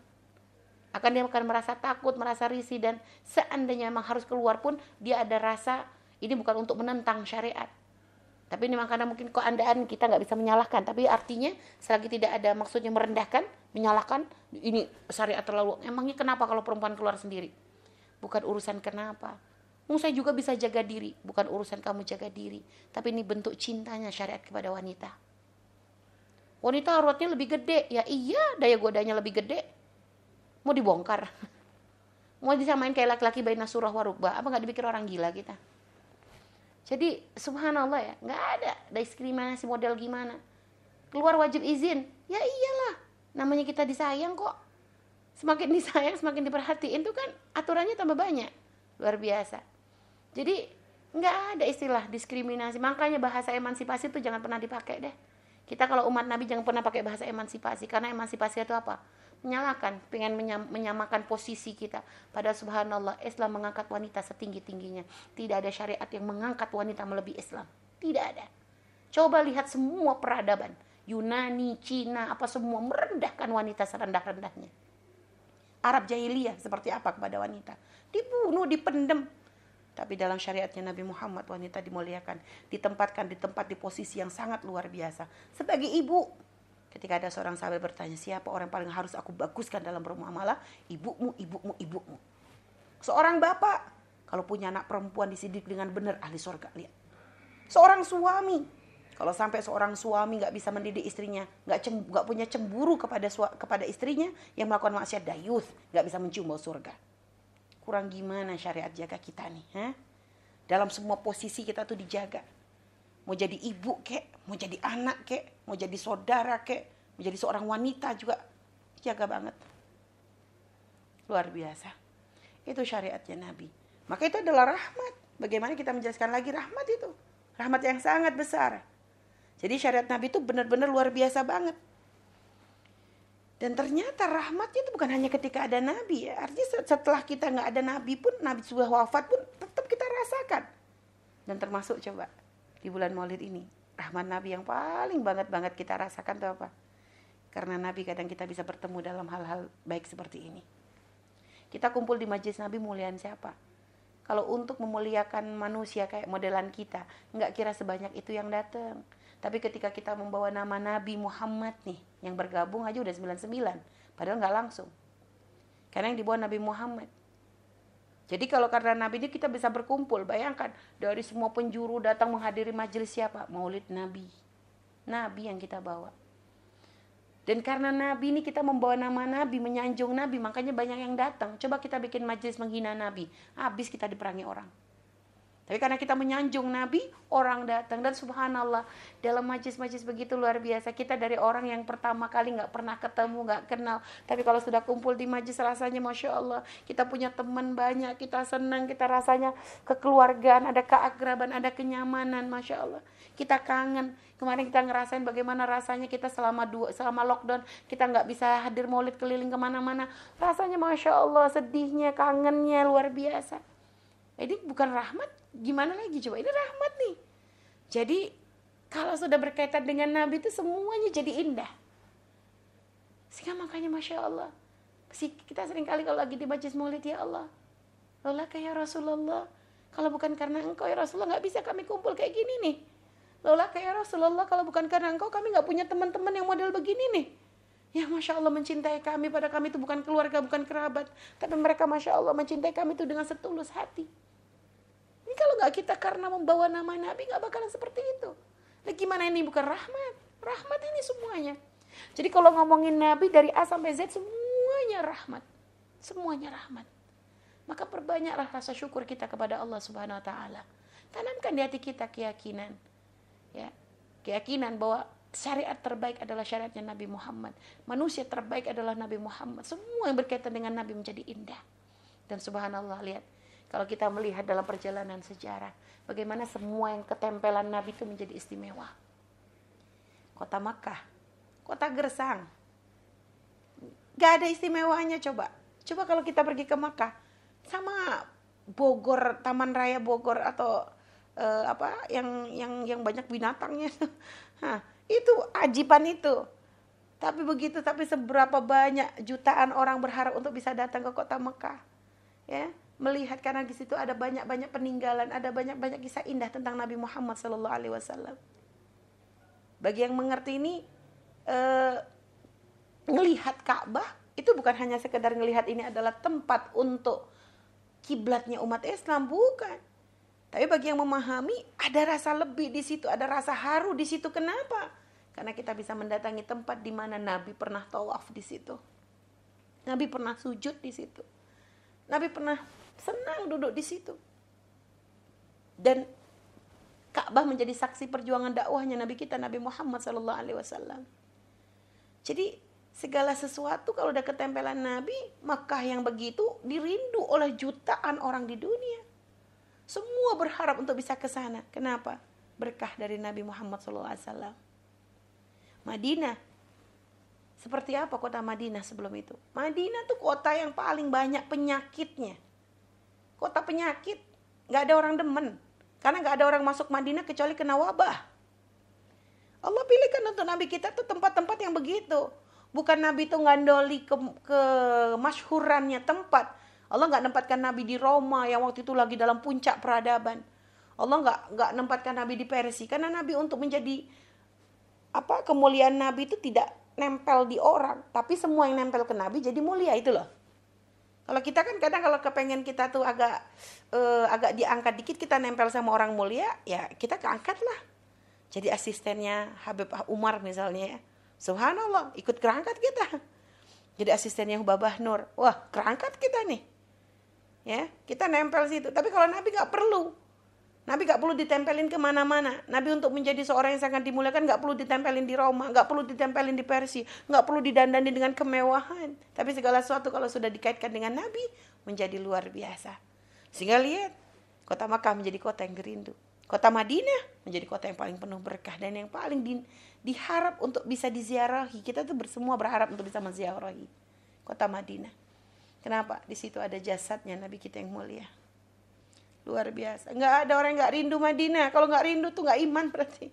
S3: Akan dia akan merasa takut, merasa risih dan seandainya memang harus keluar pun dia ada rasa ini bukan untuk menentang syariat. Tapi ini karena mungkin keandaan kita nggak bisa menyalahkan. Tapi artinya selagi tidak ada maksudnya merendahkan, menyalahkan, ini syariat terlalu. Emangnya kenapa kalau perempuan keluar sendiri? Bukan urusan kenapa. Saya juga bisa jaga diri, bukan urusan kamu jaga diri. Tapi ini bentuk cintanya syariat kepada wanita. Wanita auratnya lebih gede, ya iya daya godanya lebih gede. Mau dibongkar. Mau disamain kayak laki-laki bayi nasurah warubah, apa nggak dipikir orang gila kita? Jadi subhanallah ya, nggak ada diskriminasi model gimana. Keluar wajib izin, ya iyalah. Namanya kita disayang kok. Semakin disayang, semakin diperhatiin itu kan aturannya tambah banyak. Luar biasa. Jadi nggak ada istilah diskriminasi. Makanya bahasa emansipasi itu jangan pernah dipakai deh. Kita kalau umat Nabi jangan pernah pakai bahasa emansipasi. Karena emansipasi itu apa? menyalahkan, pengen menyam, menyamakan posisi kita. Pada subhanallah, Islam mengangkat wanita setinggi-tingginya. Tidak ada syariat yang mengangkat wanita melebihi Islam. Tidak ada. Coba lihat semua peradaban. Yunani, Cina, apa semua merendahkan wanita serendah-rendahnya. Arab jahiliyah seperti apa kepada wanita? Dibunuh, dipendem. Tapi dalam syariatnya Nabi Muhammad wanita dimuliakan, ditempatkan di tempat di posisi yang sangat luar biasa. Sebagai ibu, Ketika ada seorang sahabat bertanya, siapa orang paling harus aku baguskan dalam bermuamalah? Ibumu, ibumu, ibumu. Seorang bapak, kalau punya anak perempuan disidik dengan benar, ahli surga. Lihat. Seorang suami, kalau sampai seorang suami nggak bisa mendidik istrinya, nggak nggak punya cemburu kepada kepada istrinya yang melakukan maksiat dayuth, nggak bisa mencium bau surga. Kurang gimana syariat jaga kita nih, ha? Dalam semua posisi kita tuh dijaga mau jadi ibu kek, mau jadi anak kek, mau jadi saudara kek, mau jadi seorang wanita juga jaga banget. Luar biasa. Itu syariatnya Nabi. Maka itu adalah rahmat. Bagaimana kita menjelaskan lagi rahmat itu? Rahmat yang sangat besar. Jadi syariat Nabi itu benar-benar luar biasa banget. Dan ternyata rahmatnya itu bukan hanya ketika ada Nabi ya. Artinya setelah kita nggak ada Nabi pun, Nabi sudah wafat pun tetap kita rasakan. Dan termasuk coba di bulan Maulid ini. Rahmat Nabi yang paling banget-banget kita rasakan itu apa? Karena Nabi kadang kita bisa bertemu dalam hal-hal baik seperti ini. Kita kumpul di majlis Nabi mulian siapa? Kalau untuk memuliakan manusia kayak modelan kita, nggak kira sebanyak itu yang datang. Tapi ketika kita membawa nama Nabi Muhammad nih, yang bergabung aja udah 99. Padahal nggak langsung. Karena yang dibawa Nabi Muhammad. Jadi kalau karena Nabi ini kita bisa berkumpul, bayangkan dari semua penjuru datang menghadiri majelis siapa? Maulid Nabi. Nabi yang kita bawa. Dan karena Nabi ini kita membawa nama Nabi, menyanjung Nabi, makanya banyak yang datang. Coba kita bikin majelis menghina Nabi, habis kita diperangi orang. Tapi karena kita menyanjung Nabi, orang datang dan subhanallah dalam majlis-majlis begitu luar biasa. Kita dari orang yang pertama kali nggak pernah ketemu, nggak kenal. Tapi kalau sudah kumpul di majlis rasanya masya Allah kita punya teman banyak, kita senang, kita rasanya kekeluargaan, ada keakraban, ada kenyamanan, masya Allah. Kita kangen. Kemarin kita ngerasain bagaimana rasanya kita selama dua selama lockdown kita nggak bisa hadir maulid keliling ke mana-mana. Rasanya masya Allah sedihnya, kangennya luar biasa. Ini bukan rahmat, gimana lagi coba? Ini rahmat nih. Jadi kalau sudah berkaitan dengan Nabi itu semuanya jadi indah. Sehingga makanya Masya Allah. Kita sering kali kalau lagi di majlis maulid ya Allah. Lola kayak Rasulullah. Kalau bukan karena engkau ya Rasulullah nggak bisa kami kumpul kayak gini nih. Lola kayak Rasulullah kalau bukan karena engkau kami nggak punya teman-teman yang model begini nih. Ya Masya Allah mencintai kami pada kami itu bukan keluarga, bukan kerabat. Tapi mereka Masya Allah mencintai kami itu dengan setulus hati kalau nggak kita karena membawa nama Nabi nggak bakalan seperti itu. Nah gimana ini bukan rahmat? Rahmat ini semuanya. Jadi kalau ngomongin Nabi dari A sampai Z semuanya rahmat. Semuanya rahmat. Maka perbanyaklah rasa syukur kita kepada Allah Subhanahu wa taala. Tanamkan di hati kita keyakinan. Ya. Keyakinan bahwa syariat terbaik adalah syariatnya Nabi Muhammad. Manusia terbaik adalah Nabi Muhammad. Semua yang berkaitan dengan Nabi menjadi indah. Dan subhanallah lihat, kalau kita melihat dalam perjalanan sejarah, bagaimana semua yang ketempelan Nabi itu menjadi istimewa. Kota Makkah, kota Gersang, gak ada istimewanya coba. Coba kalau kita pergi ke Makkah, sama
S2: Bogor, Taman Raya Bogor atau uh, apa yang yang yang banyak binatangnya. itu ajiban itu. Tapi begitu, tapi seberapa banyak jutaan orang berharap untuk bisa datang ke kota Mekah. Ya, melihat karena di situ ada banyak-banyak peninggalan, ada banyak-banyak kisah indah tentang Nabi Muhammad sallallahu alaihi wasallam. Bagi yang mengerti ini eh, Ka'bah itu bukan hanya sekedar ngelihat ini adalah tempat untuk kiblatnya umat Islam, bukan. Tapi bagi yang memahami ada rasa lebih di situ, ada rasa haru di situ. Kenapa? Karena kita bisa mendatangi tempat di mana Nabi pernah tawaf di situ. Nabi pernah sujud di situ. Nabi pernah senang duduk di situ. Dan Ka'bah menjadi saksi perjuangan dakwahnya Nabi kita Nabi Muhammad sallallahu alaihi wasallam. Jadi segala sesuatu kalau udah ketempelan Nabi, Makkah yang begitu dirindu oleh jutaan orang di dunia. Semua berharap untuk bisa ke sana. Kenapa? Berkah dari Nabi Muhammad SAW. Madinah. Seperti apa kota Madinah sebelum itu? Madinah tuh kota yang paling banyak penyakitnya. Kota penyakit. Gak ada orang demen. Karena gak ada orang masuk Madinah kecuali kena wabah. Allah pilihkan untuk Nabi kita tuh tempat-tempat yang begitu. Bukan Nabi itu ngandoli ke, ke masyhurannya tempat Allah nggak nempatkan Nabi di Roma yang waktu itu lagi dalam puncak peradaban. Allah nggak nggak nempatkan Nabi di Persia karena Nabi untuk menjadi apa kemuliaan Nabi itu tidak nempel di orang, tapi semua yang nempel ke Nabi jadi mulia itu loh. Kalau kita kan kadang kalau kepengen kita tuh agak uh, agak diangkat dikit kita nempel sama orang mulia, ya kita keangkat lah. Jadi asistennya Habib Umar misalnya ya. Subhanallah, ikut kerangkat kita. Jadi asistennya Hubabah Nur. Wah, kerangkat kita nih ya kita nempel situ tapi kalau Nabi nggak perlu Nabi nggak perlu ditempelin ke mana-mana. Nabi untuk menjadi seorang yang sangat dimuliakan nggak perlu ditempelin di Roma, nggak perlu ditempelin di Persia, nggak perlu didandani dengan kemewahan. Tapi segala sesuatu kalau sudah dikaitkan dengan Nabi menjadi luar biasa. Sehingga lihat kota Makkah menjadi kota yang gerindu. Kota Madinah menjadi kota yang paling penuh berkah dan yang paling di, diharap untuk bisa diziarahi. Kita tuh semua berharap untuk bisa menziarahi kota Madinah. Kenapa? Di situ ada jasadnya Nabi kita yang mulia. Luar biasa. Nggak ada orang yang nggak rindu Madinah. Kalau nggak rindu tuh nggak iman berarti.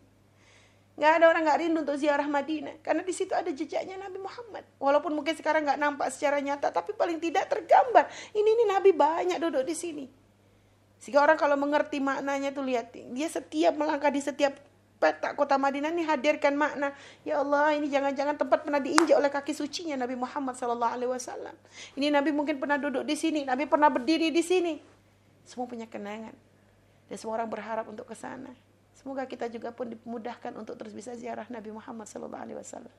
S2: Nggak ada orang nggak rindu untuk ziarah Madinah. Karena di situ ada jejaknya Nabi Muhammad. Walaupun mungkin sekarang nggak nampak secara nyata, tapi paling tidak tergambar. Ini ini Nabi banyak duduk di sini. Sehingga orang kalau mengerti maknanya tuh lihat, dia setiap melangkah di setiap peta kota Madinah ini hadirkan makna ya Allah ini jangan-jangan tempat pernah diinjak oleh kaki sucinya Nabi Muhammad Sallallahu Alaihi Wasallam. Ini Nabi mungkin pernah duduk di sini Nabi pernah berdiri di sini. Semua punya kenangan. Dan semua orang berharap untuk ke sana. Semoga kita juga pun dimudahkan untuk terus bisa ziarah Nabi Muhammad Sallallahu Alaihi Wasallam.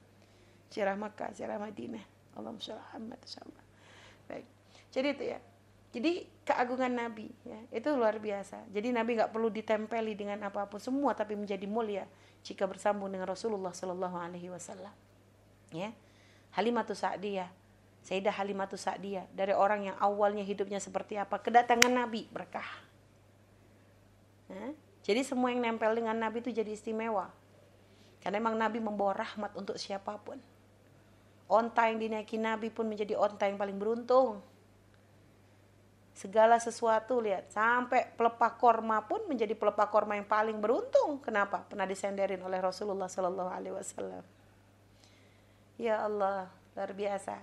S2: Ziarah Makkah ziarah Madinah. Allahumma sholli Muhammad baik. Jadi itu ya jadi keagungan Nabi ya itu luar biasa. Jadi Nabi nggak perlu ditempeli dengan apa pun semua tapi menjadi mulia jika bersambung dengan Rasulullah Shallallahu Alaihi Wasallam. Ya, Halimatus Sa'diyah, Sayyidah Halimatus Sa'diyah dari orang yang awalnya hidupnya seperti apa kedatangan Nabi berkah. Ya, jadi semua yang nempel dengan Nabi itu jadi istimewa. Karena memang Nabi membawa rahmat untuk siapa pun. Onta yang dinaiki Nabi pun menjadi onta yang paling beruntung segala sesuatu lihat. Sampai pelepah korma pun menjadi pelepah korma yang paling beruntung. Kenapa? Pernah disenderin oleh Rasulullah Shallallahu Alaihi Wasallam. Ya Allah luar biasa.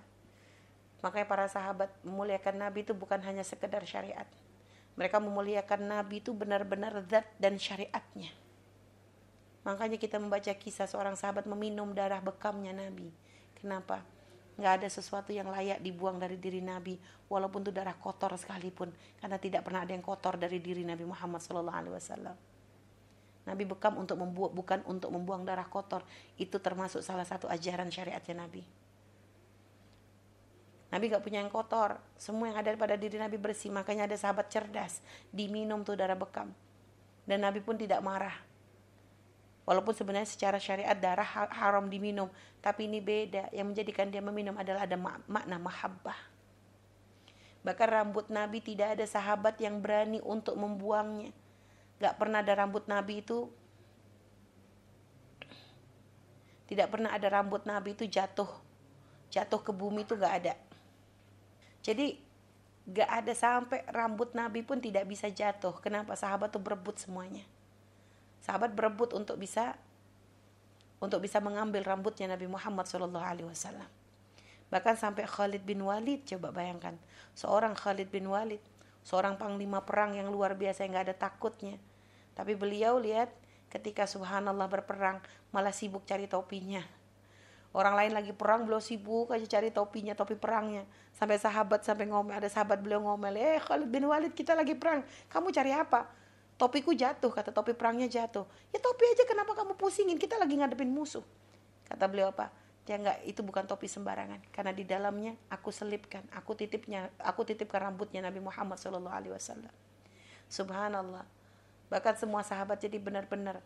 S2: Makanya para sahabat memuliakan Nabi itu bukan hanya sekedar syariat. Mereka memuliakan Nabi itu benar-benar zat dan syariatnya. Makanya kita membaca kisah seorang sahabat meminum darah bekamnya Nabi. Kenapa nggak ada sesuatu yang layak dibuang dari diri Nabi walaupun itu darah kotor sekalipun karena tidak pernah ada yang kotor dari diri Nabi Muhammad SAW. Nabi bekam untuk membuat bukan untuk membuang darah kotor. Itu termasuk salah satu ajaran syariatnya Nabi. Nabi gak punya yang kotor. Semua yang ada pada diri Nabi bersih. Makanya ada sahabat cerdas. Diminum tuh darah bekam. Dan Nabi pun tidak marah Walaupun sebenarnya secara syariat darah haram diminum, tapi ini beda. Yang menjadikan dia meminum adalah ada makna mahabbah. Bahkan rambut Nabi tidak ada sahabat yang berani untuk membuangnya. Gak pernah ada rambut Nabi itu tidak pernah ada rambut Nabi itu jatuh jatuh ke bumi itu gak ada. Jadi
S3: gak ada sampai rambut Nabi pun tidak bisa jatuh. Kenapa? Sahabat tuh berebut semuanya. Sahabat berebut untuk bisa untuk bisa mengambil rambutnya Nabi Muhammad Shallallahu Alaihi Wasallam. Bahkan sampai Khalid bin Walid, coba bayangkan, seorang Khalid bin Walid, seorang panglima perang yang luar biasa yang gak ada takutnya. Tapi beliau lihat ketika Subhanallah berperang malah sibuk cari topinya. Orang lain lagi perang, beliau sibuk aja cari topinya, topi perangnya. Sampai sahabat sampai ngomel, ada sahabat beliau ngomel, eh Khalid bin Walid kita lagi perang, kamu cari apa? Topiku jatuh, kata topi perangnya jatuh. Ya topi aja kenapa kamu pusingin? Kita lagi ngadepin musuh. Kata beliau apa? Ya enggak, itu bukan topi sembarangan. Karena di dalamnya aku selipkan, aku titipnya, aku titipkan rambutnya Nabi Muhammad Shallallahu Alaihi Wasallam. Subhanallah. Bahkan semua sahabat jadi benar-benar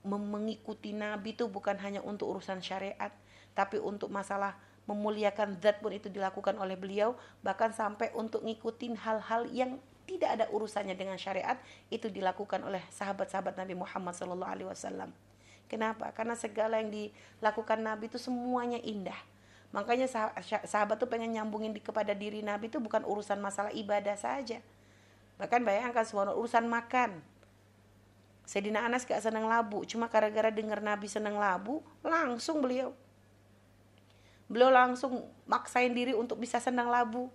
S3: mengikuti Nabi itu bukan hanya untuk urusan syariat, tapi untuk masalah memuliakan zat pun itu dilakukan oleh beliau, bahkan sampai untuk ngikutin hal-hal yang tidak ada urusannya dengan syariat itu dilakukan oleh sahabat-sahabat Nabi Muhammad Sallallahu Alaihi Wasallam. Kenapa? Karena segala yang dilakukan Nabi itu semuanya indah. Makanya sahabat tuh pengen nyambungin di, kepada diri Nabi itu bukan urusan masalah ibadah saja. Bahkan bayangkan semua urusan makan. Sayyidina Anas gak senang labu, cuma gara-gara dengar Nabi senang labu, langsung beliau beliau langsung maksain diri untuk bisa senang labu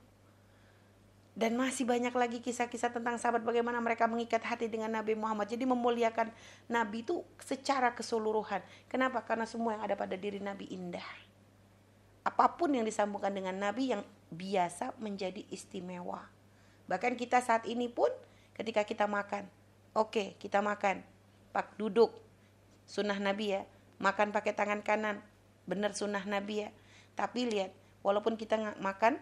S3: dan masih banyak lagi kisah-kisah tentang sahabat bagaimana mereka mengikat hati dengan Nabi Muhammad. Jadi memuliakan Nabi itu secara keseluruhan. Kenapa? Karena semua yang ada pada diri Nabi indah. Apa pun yang disambungkan dengan Nabi yang biasa menjadi istimewa. Bahkan kita saat ini pun ketika kita makan. Oke, kita makan. Pak duduk. Sunnah Nabi ya. Makan pakai tangan kanan. Benar sunnah Nabi ya. Tapi lihat, walaupun kita makan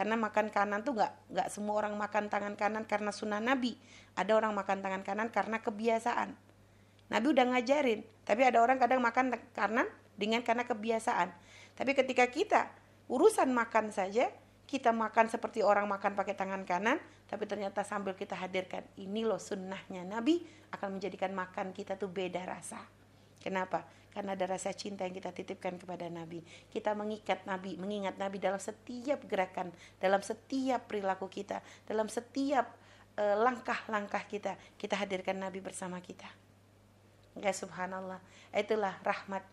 S3: karena makan kanan tuh nggak nggak semua orang makan tangan kanan karena sunnah Nabi. Ada orang makan tangan kanan karena kebiasaan. Nabi udah ngajarin, tapi ada orang kadang makan kanan dengan karena kebiasaan. Tapi ketika kita urusan makan saja, kita makan seperti orang makan pakai tangan kanan, tapi ternyata sambil kita hadirkan ini loh sunnahnya Nabi akan menjadikan makan kita tuh beda rasa. Kenapa? Karena ada rasa cinta yang kita titipkan kepada Nabi. Kita mengikat Nabi, mengingat Nabi dalam setiap gerakan, dalam setiap perilaku kita, dalam setiap uh, langkah-langkah kita. Kita hadirkan Nabi bersama kita. Ya subhanallah. Itulah rahmat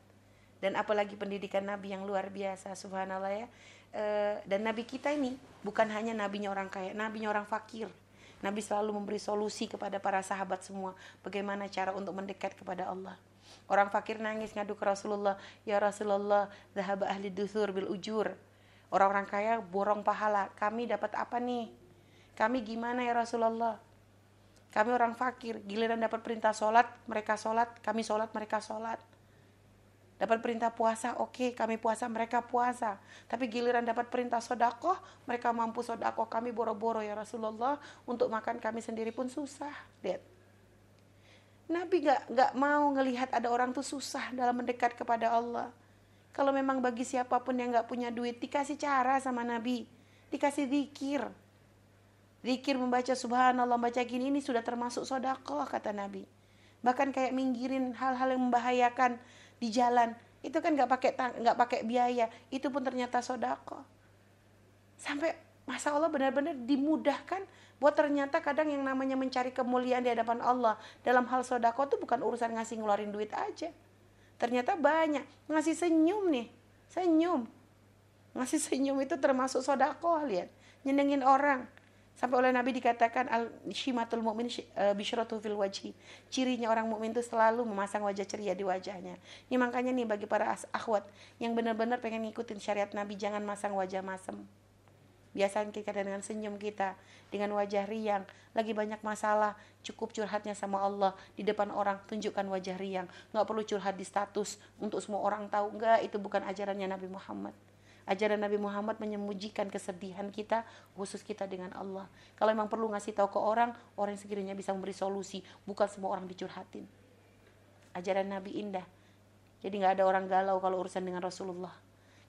S3: dan apalagi pendidikan Nabi yang luar biasa subhanallah ya. Uh, dan Nabi kita ini bukan hanya nabinya orang kaya, nabinya orang fakir. Nabi selalu memberi solusi kepada para sahabat semua bagaimana cara untuk mendekat kepada Allah. Orang fakir nangis ngadu ke Rasulullah, "Ya Rasulullah, zahab ahli dusur bil ujur." Orang-orang kaya borong pahala. Kami dapat apa nih? Kami gimana ya Rasulullah? Kami orang fakir, giliran dapat perintah sholat, mereka sholat, kami sholat, mereka sholat. Dapat perintah puasa, oke, okay, kami puasa, mereka puasa. Tapi giliran dapat perintah sodakoh, mereka mampu sodakoh, kami boro-boro ya Rasulullah. Untuk makan kami sendiri pun susah. Lihat, Nabi gak, gak mau ngelihat ada orang tuh susah dalam mendekat kepada Allah. Kalau memang bagi siapa pun yang gak punya duit, dikasih cara sama Nabi. Dikasih zikir. Zikir membaca subhanallah, membaca gini, ini sudah termasuk sodakoh, kata Nabi. Bahkan kayak minggirin hal-hal yang membahayakan di jalan. Itu kan gak pakai nggak pakai biaya. Itu pun ternyata sodakoh. Sampai masa Allah benar-benar dimudahkan Buat ternyata kadang yang namanya mencari kemuliaan di hadapan Allah dalam hal sodako itu bukan urusan ngasih ngeluarin duit aja. Ternyata banyak. Ngasih senyum nih. Senyum. Ngasih senyum itu termasuk sodako lihat. Nyenengin orang. Sampai oleh Nabi dikatakan al shimatul mu'min e, bisyratu fil wajhi. Cirinya orang mukmin itu selalu memasang wajah ceria di wajahnya. Ini makanya nih bagi para akhwat yang benar-benar pengen ngikutin syariat Nabi jangan masang wajah masem biasanya kita dengan senyum kita dengan wajah riang. Lagi banyak masalah cukup curhatnya sama Allah. Di depan orang tunjukkan wajah riang. Nggak perlu curhat di status untuk semua orang tahu. Nggak itu bukan ajarannya Nabi Muhammad. Ajaran Nabi Muhammad menyembunyikan kesedihan kita khusus kita dengan Allah. Kalau memang perlu ngasih tahu ke orang orang yang sekiranya bisa memberi solusi. Bukan semua orang dicurhatin. Ajaran Nabi indah. Jadi nggak ada orang galau kalau urusan dengan Rasulullah.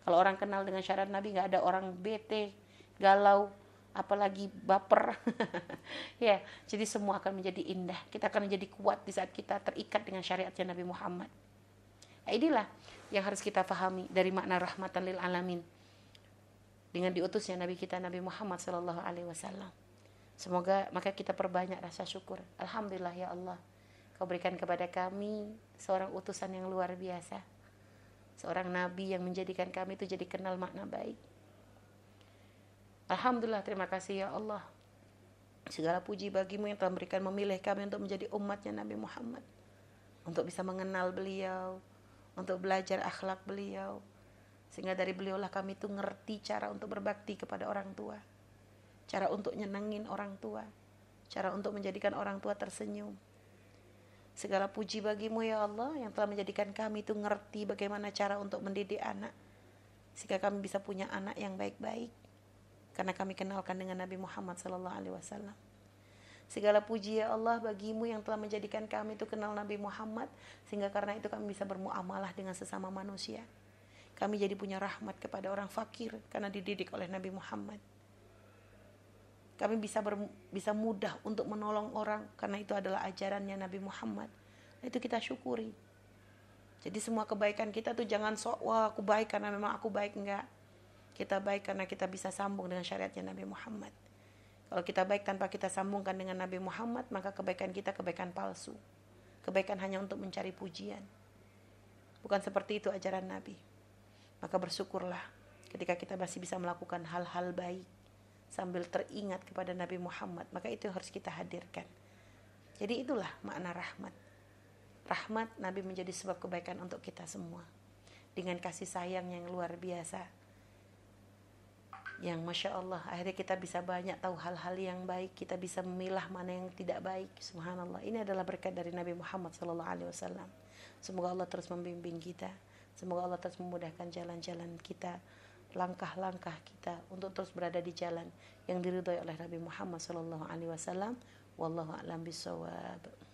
S3: Kalau orang kenal dengan syarat Nabi nggak ada orang bete galau, apalagi baper. ya, jadi semua akan menjadi indah. Kita akan menjadi kuat di saat kita terikat dengan syariatnya Nabi Muhammad. Nah, inilah yang harus kita pahami dari makna rahmatan lil alamin. dengan diutusnya Nabi kita Nabi Muhammad Sallallahu Alaihi Wasallam. Semoga maka kita perbanyak rasa syukur. Alhamdulillah ya Allah, Kau berikan kepada kami seorang utusan yang luar biasa, seorang Nabi yang menjadikan kami itu jadi kenal makna baik. Alhamdulillah terima kasih ya Allah. Segala puji bagimu yang telah memberikan memilih kami untuk menjadi umatnya Nabi Muhammad. Untuk bisa mengenal beliau, untuk belajar akhlak beliau, sehingga dari beliaulah kami itu ngerti cara untuk berbakti kepada orang tua. Cara untuk nyenengin orang tua. Cara untuk menjadikan orang tua tersenyum. Segala puji bagimu ya Allah yang telah menjadikan kami itu ngerti bagaimana cara untuk mendidik anak. Sehingga kami bisa punya anak yang baik-baik. Karena kami kenalkan dengan Nabi Muhammad Sallallahu Alaihi Wasallam. Segala puji ya Allah bagimu yang telah menjadikan kami itu kenal Nabi Muhammad. Sehingga karena itu kami bisa bermuamalah dengan sesama manusia. Kami jadi punya rahmat kepada orang fakir karena dididik oleh Nabi Muhammad. Kami bisa ber, bisa mudah untuk menolong orang karena itu adalah ajarannya Nabi Muhammad. Itu kita syukuri. Jadi semua kebaikan kita tuh jangan sok wah aku baik karena memang aku baik enggak. Kita baik karena kita bisa sambung dengan syariatnya Nabi Muhammad. Kalau kita baik tanpa kita sambungkan dengan Nabi Muhammad, maka kebaikan kita kebaikan palsu. Kebaikan hanya untuk mencari pujian. Bukan seperti itu ajaran Nabi. Maka bersyukurlah ketika kita masih bisa melakukan hal-hal baik sambil teringat kepada Nabi Muhammad. Maka itu harus kita hadirkan. Jadi itulah makna rahmat. Rahmat Nabi menjadi sebab kebaikan untuk kita semua. Dengan kasih sayang yang luar biasa. Yang Masya Allah akhirnya kita bisa banyak tahu hal-hal yang baik. Kita bisa memilah mana yang tidak baik. Subhanallah. Ini adalah berkat dari Nabi Muhammad SAW. Semoga Allah terus membimbing kita. Semoga Allah terus memudahkan jalan-jalan kita, langkah-langkah kita untuk terus berada di jalan yang diridhoi oleh Nabi Muhammad sallallahu alaihi wasallam. Wallahu a'lam bishawab.